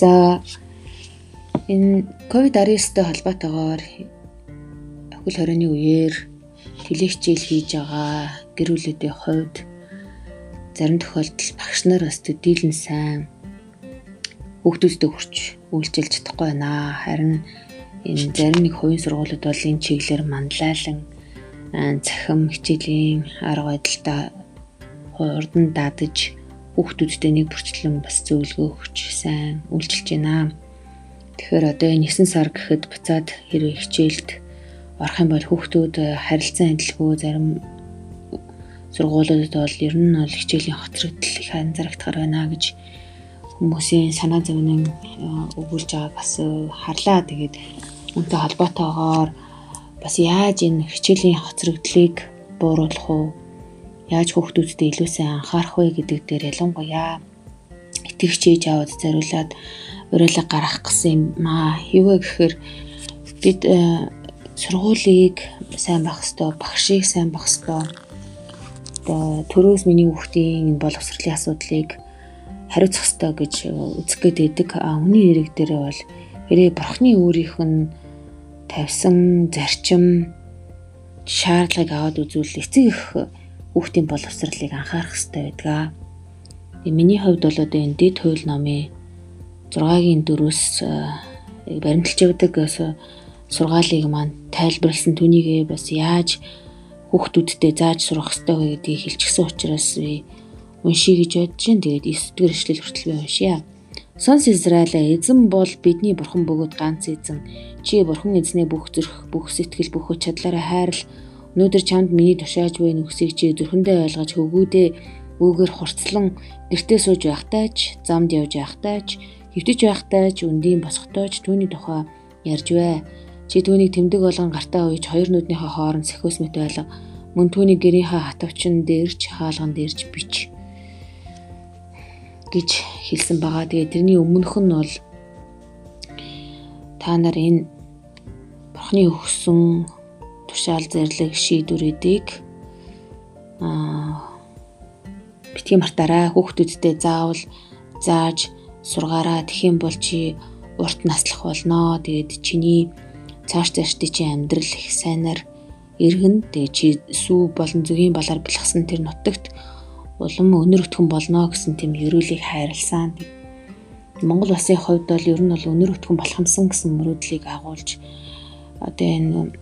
За энэ COVID-19-тэй холбоотойгоор хөл хорионы үеэр телевизчил хийж байгаа гэр бүлүүдийн хувьд зарим тохиолдолд багш нар бас төдийлэн сайн хүүхдүүдтэй хүрч үйлчилж чадахгүй байна. Харин энэ зарим нэг хувийн сургуулиуд бол энэ чиглэлээр манлайлан захим хичээлийн арга барилдаа хурдан дадаж хүүхдүүдтэй нэг бүрчлэн бас зөвлөгөө өгч сайн үйлчилж байна. Тэгэхээр одоо энэ 9 сар гэхэд буцаад хэрэг хичээлд орох юм бол хүүхдүүд харилцан адилгүй зарим сургуулиудад бол ер нь бол хичээлийн хоцрогдол их анзаарагдахаар байна гэж хүмүүсийн санаа зовнин өгүүлж байгааг бас харлаа. Тэгээд үнтэй холбоотойгоор бас яаж энэ хичээлийн хоцрогдлыг бууруулах уу? Яаж хүүхдүүдтэй илүү сайн анхаарах вэ гэдэг дээр ялангуяа итгэгч ээж аваад зориулаад уриалга гаргах гэсэн юм аа. Юу вэ гэхээр бид сургуулийг сайн байх хэвээр, багшийг сайн байх хэвээр. Одоо төрөөс миний хүүхдийн энэ боловсролын асуудлыг хариуцах хэвээр гэж үзэх гээд байдаг. Хүний эрэг дээр бол хэрэг бурхны өөрийнх нь тавьсан зарчим шаардлагыг аваад үзвэл эцэг их хүүхдийн боловсролыг анхаарах хэрэгтэй байдаг. Тэгээ миний хувьд бол одоо энэ дэд хууль номын 6-гийн 4-өөс баримталж явдаг сургаалыг маань тайлбарлсан түүнийгээ бас яаж хүүхдүүдтэй зааж сурах хэрэгтэй вэ гэдгийг хэлчихсэн учраас би уншия гэж бодож байна. Тэгээд 9 дэх эшлэл хүртэл би уншия. Сонс Израиль эзэн бол бидний бурхан бөгөөд ганц эзэн. Чи бурхан эзнээ бүх зүрх, бүх сэтгэл, бүх хүч чадлаараа хайрл. Өнөөдөр чамд миний тушааж буй нүгсийг чи зүрхэндээ ойлгож хөвгүүдээ өгөр хурцлан гэртээ сууж байхдаа ч, замд явж байхдаа ч, хөвтөж байхдаа ч, өндийн босготойч түүний тухай ярьж бай. Чи түүнийг тэмдэг болгон гартаа ууж хоёр нүднийхээ хооронд сахиус мэт байлга. Мөн түүний гэрийнхаа хатавчин дээрч хаалган дээрч бич гэж хэлсэн байгаа. Тэгээ тэрний өмнөх нь бол та нар энэ Бурхны өгсөн тушаал зэрлэг шийдвэрүүдийг аа битгий мартаарай. Хүүхдүүдтэй заавал зааж сургаараа. Тэгхийн бол чи урт наслах болноо. Тэгээд чиний цааш цаашдын чи амьдрал их сайнаар иргэн. Тэгээд чи сүү болон зүгийн балаар бэлгсэн тэр нутагт улам өнөр өтгөн болно гэсэн тийм ерөөлийг хайрлсан. Монгол улсын хувьд бол ер нь бол өнөр өтгөн болох юмсан гэсэн мөрөөдлийг агуулж одоо энэ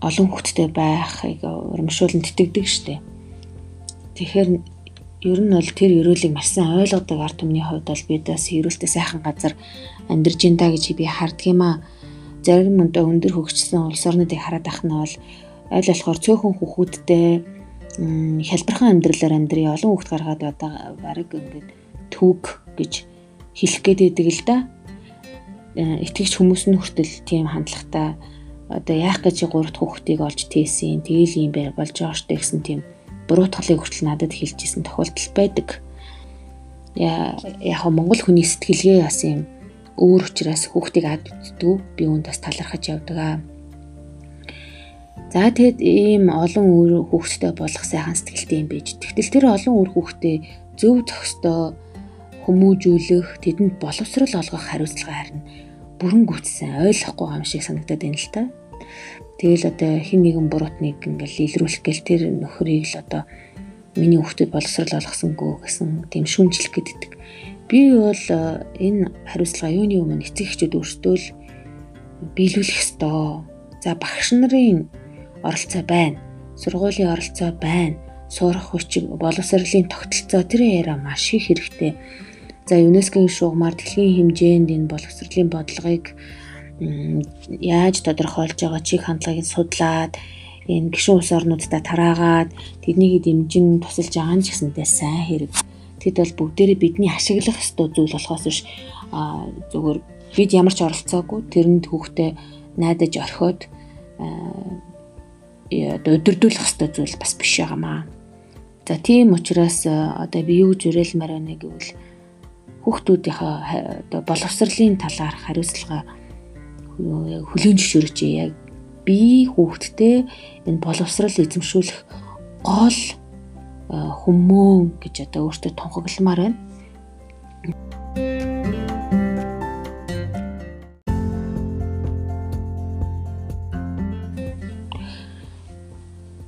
олон хүчтэй байхыг урамшуулн тэтгэдэг штеп. Тэгэхээр ер нь бол тэр ерөөлийг маш сайн ойлгодог ард түмний хувьд бол бид бас ерөөлтэй сайхан газар амьдарч энэ гэж би хардгиймаа зарим өндөө өндөр хөгжсөн улс орнуудыг хараад ах нь бол аль болохоор цөөхөн хүүхдтэй хялбархан амьдралаар амьдрий олон хүүхд гаргаад одоо баг ингээд түүг гэж хэлэх гээд байдаг л да. Э, итгэж хүмүүс нь хүртэл тийм хандлагатай одоо яах гэж 3 дахь хүүхдийг олж тээсэн. Тэгээл юм бай болж байгаа штэ гэсэн тийм буруутгалыг хүртэл надад хэлжсэн тохиолдол байдаг. Яа яг Монгол хүний сэтгэлгээ бас юм өөр учраас хүүхдийг ад үздэг. Би үүнд бас талархаж явдаг аа За тэгэд ийм олон үр хүүхдтэй болох сайхан сэтгэлтэй юм байж. Тэгтэл тэр олон үр хүүхдээ зөв зохистой хүмүүжүүлэх, тэдэнд боловсрал олгох хариуцлага харна бүрэн гүйтсэн ойлгохгүй юм шиг санагдаад байна л та. Тэгэл одоо хин нэгэн буруутныг ингээл илрүүлэх гээл тэр нөхрийг л одоо миний хүүхдэд боловсрал олгосонгүй гэсэн тийм шүүмжлэх гэдэг. Би бол э, энэ хариуцлага юуны өмнө эцэг эхчүүд өөрсдөө л биелүүлэх ёстой. За багш нарын оролцоо байна. Сургуулийн оролцоо байна. Суурах хүч боловсролын тогтолцоо тэр яриа маш их хэрэгтэй. За ЮНЕСКОгийн шугамар дэлхийн хэмжээнд энэ боловсролын бодлогыг яаж тодорхойлж байгаа чиг хандлагыг судлаад энэ гişүн улс орнуудаа тараагаад тэднийг дэмжин тусалж байгаа нь ч гэсэнтэй сайн хэрэг. Тэд бол бүгдээрээ бидний ашиглах ёстой зүйл болохоос биш зүгээр бид ямар ч оролцоогүй тэрэнд хүүхдээ найдаж орхиод одоо өдөрдүүлэх хэвээр зүйл бас биш байгаамаа. За тийм учраас одоо би юу гэж уриалмаар байна гэвэл хүүхдүүдийнхээ оо боловсрлын талаар хариуцлага хүлээн зөвшөөрч яг бие хүүхдтэй энэ боловсрал эзэмшүүлэх гол хүмүүн гэж одоо өөртөө тунхагламаар байна.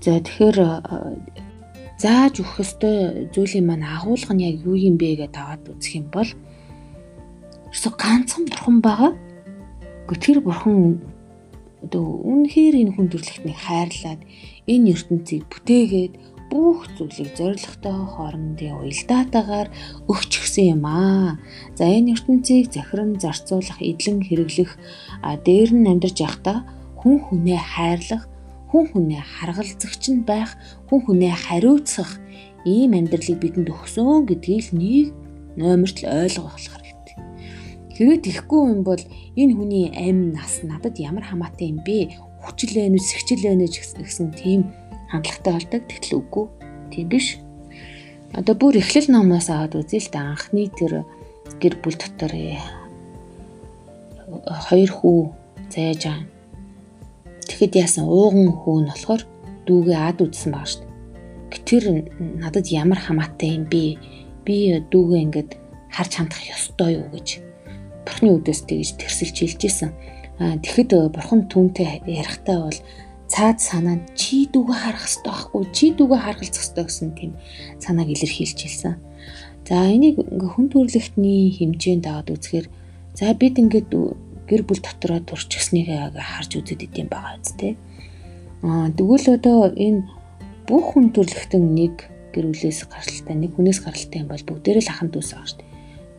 За тэгэхээр зааж өгөх ёстой зүйлийн маань агуулга нь яг юу юм бэ гэдээ таваад үзэх юм бол ерөөсө ганцхан бурхан байгаа. Гэтэл бурхан одоо үнэхээр энэ хүн төрлөختнийг хайрлаад энэ ертөнцийг бүтээгээд бүх зүйлийг зоригтой хоорондын уялдаатаагаар өгч гисэн юм аа. За энэ ертөнцийг захиран зарцуулах, эдлэн хэрэглэх, дээр нь амьдарч явахдаа хүн хүнээ хайрлах, хүн хүнээ харгалзагч нь байх, хүн хүнээ хариуцах ийм амьдралыг бидэнд өгсөн гэдгийг нэг номерт л ойлгох хэрэгтэй. Хэрвээ тэхгүй юм бол энэ хүний амь нас надад ямар хамаатай юм бэ? Хүчил сэгчил байна уу гэсэн тийм хандлагатай болдог. Тэгтэл үгүй. Тийм биш. Одоо бүр эхлэл номоос аваад үзье л да анхны тэр гэр бүл дотор э, хоёр хүү заяаж байгаа. Тэгэхэд яасан ууган хүү нь болохоор дүүгээ ад үзсэн байгаа шүү дээ. Гэтэр надад ямар хамаатай юм бэ? Би дүүгээ ингээд харж хандах ёстой юу гэж бурхны үдээс тэгж тэрсэлж хэлж исэн. Тэгэхэд бурхан түүнтэй ярихтаа бол цаад санаанд чи дүүгээ харах хэрэгтэй байхгүй чи дүүгээ харгалзах хэрэгтэй гэсэн тийм санааг илэрхийлж хэлсэн. За энийг хүн төрөлхтний хэмжээнд аваад үзэхээр за бид ингээд гэр бүл дотроо турчгсныг харж үзээд идэм байгаа үстэй. Аа тэгвэл одоо энэ бүх хүн төрөлхтөн нэг гэр бүлээс гаралтай нэг хүнээс гаралтай юм бол бүгдээрээ л ахын дүүс байгаа шүү дээ.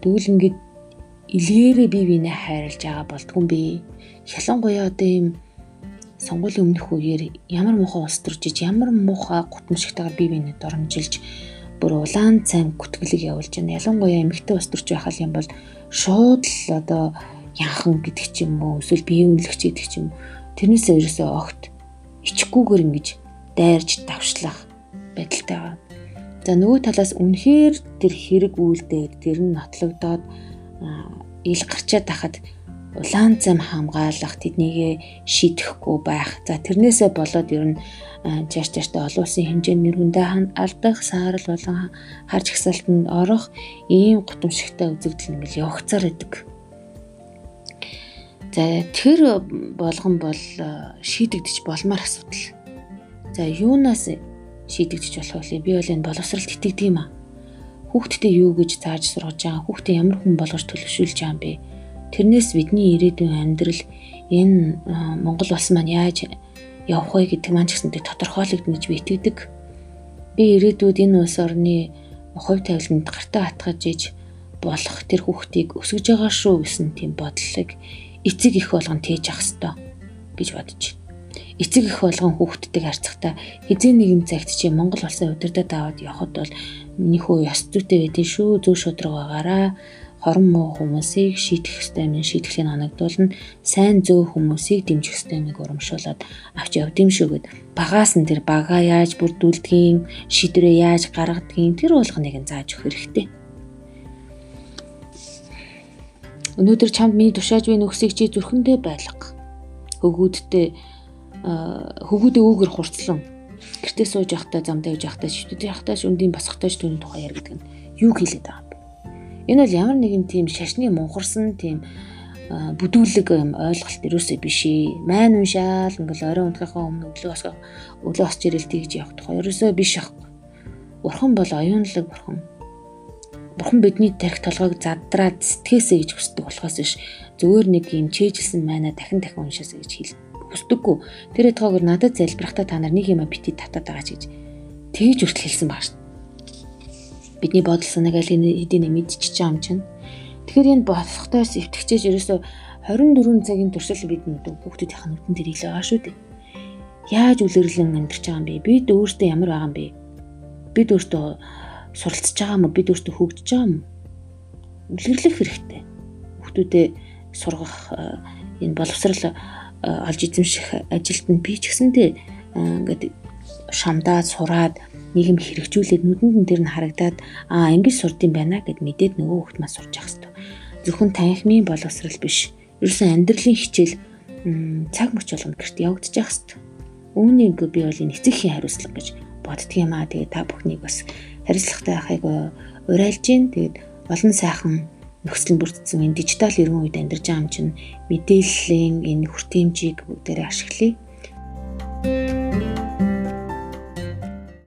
Тэгвэл ингээд илгээрээ бие биенээ хайрлаж байгаа болдгүй юм би. Ялангуяа одоо юм сонгуулийн өмнөх үеэр ямар муухай улс төрж иж ямар муухай гутамшигтайгаар бие биенээ доромжилж бүр улаан цайм гүтгэлэг явуулж байна. Ялангуяа эмэгтэй улс төрж байх юм бол шууд л одоо янхан гэдэг ч юм уу эсвэл бие үнэлэгч гэдэг ч юм. Тэрнээсээ ерөөсөө огт ичгүүгээр ингэж дайрж давшлах байдалтай байна. За нөгөө талаас үнэхээр тэр хэрэг үйлдээд тэр нь нотлогдоод ил гарчаад тахад улаан зам хамгаалах тэднийг шийдэхгүй байх. За тэрнээсээ болоод ер нь жааш жааштай олон улсын хэмжээнд нэр хүндээ алдах, саарл болон харж ихсалтанд орох ийм гутамшигтай үзэгдэл ингээл явагцаар идэг. За тэр болгон бол шийдэгдэж болмоор асуудал. За юунаас шийдэгдэж болох вэ? Би бол энэ боловсралд итгэдэг юм аа. Хүүхдтэй юу гэж зааж сургаж байгаа, хүүхдээ ямар хүн болгож төлөвшүүлж байгаа юм бэ? Тэрнээс бидний ирээдүйн амьдрал энэ Монгол улс маань яаж явах вэ гэдэг маань ч гэсэндээ тодорхойлогдно гэж би итгэдэг. Би ирээдүйд энэ улс орны хувь тавиланд гартаа хатгаж иж болох тэр хүүхдийг өсгөж байгаа шүү гэсэн тийм бодлыг эцэг их болгон тээж ах хэвээр гэж бодож байна. Эцэг их болгон хүүхдтэйг харьцахдаа хизээ нэгэн цагт чи Монгол улсын удирдад аваад явхад бол миний хүү ёс зүйтэй байдэн шүү зөв шудраг байгаараа хорон муу хүмүүсийг шийдэх ёстой юм шийтгэлийн ханагдуулна сайн зөө хүмүүсийг дэмжих ёстой юмыг урамшуулад авч явд юм шүү гэд багаас нь тэр бага яаж бүрдүүлдгийг шийдвэрээ яаж гаргадгийг тэр болгоныг нь зааж өгөх хэрэгтэй. Өнөөдөр чамд миний тушааж буй нөхсийг чи зүрхэндээ байлга. Хөгүүдтэй хөгүүдээ үүгэр хурцлан гэртээ сууж явахдаа замдаа явж явахдаа шивдэд явахдаа шүндийн босгохтой түүний тухай яригдаг нь юу хэлээд байгаа Энэ бол ямар нэгэн тийм шашны мунхарсан тийм бүдүүлэг юм ойлголт юусээ биш ээ. Майн уншаал ингээл орой унтахаа өмнө өглөө босгоо өглөө босч ирэл тэгж явах тухай ерөөсөө биш ахгүй. Бурхан бол оюунлаг бурхан. Бурхан бидний тарих толгойг задраад сэтгэсэй гэж хүсдэг болохоос биш зүгээр нэг юм чэйжилсэн майна дахин дахин уншаасаа гэж хэл хүсдэггүй. Тэр ятгаагаар надад залбирахтаа та нар нэг юм бити татаад байгаа ч гэж тэгж хүртэл хэлсэн баг шүү бидний бодол санааг аль хэдийн мэдчихэж байгаа юм чинь. Тэгэхээр энэ болохтойс эвтгчээж ерөөсө 24 цагийн туршил бидэнд хүүхдүүдийн нүдэн дээр илээ байгаа шүү дээ. Яаж үлэрлэн амьдарч байгаа юм бэ? Бид өөртөө ямар байгаа юм бэ? Бид өөртөө суралцж байгаа юм уу? Бид өөртөө хөгжиж байгаа юм уу? Үлгэрлэх хэрэгтэй. Хүүхдүүдэд сургах энэ боловсрал олж эзэмших ажилд нь би ч гэсэндээ ингээд шамдаад сураад нийгэм хэрэгжүүлээд нүдэнд нь тэр нь харагдаад аа ингэж сурд юм байна гэд мэдээд нөгөө хүүхд маань сурч явах хэрэгтэй. Зөвхөн танхимын боловсрал биш. Ерөөсөн амьдралын хичээл цаг мөч болгоно гэрт явагдаж явах хэрэгтэй. Үүнийг би бол энэ эцэгхийн хариуцлага гэж аа. Тэгээд та бүхнийг бас хариуцлагатай байхыг уриалж гин. Тэгээд олон сайхан нөхцөл бүрдсэн энэ дижитал эргэн үед амьдарч байгаа юм чинь мэдээллийн энэ хүртээмжийг бүгдээрээ ашиглая.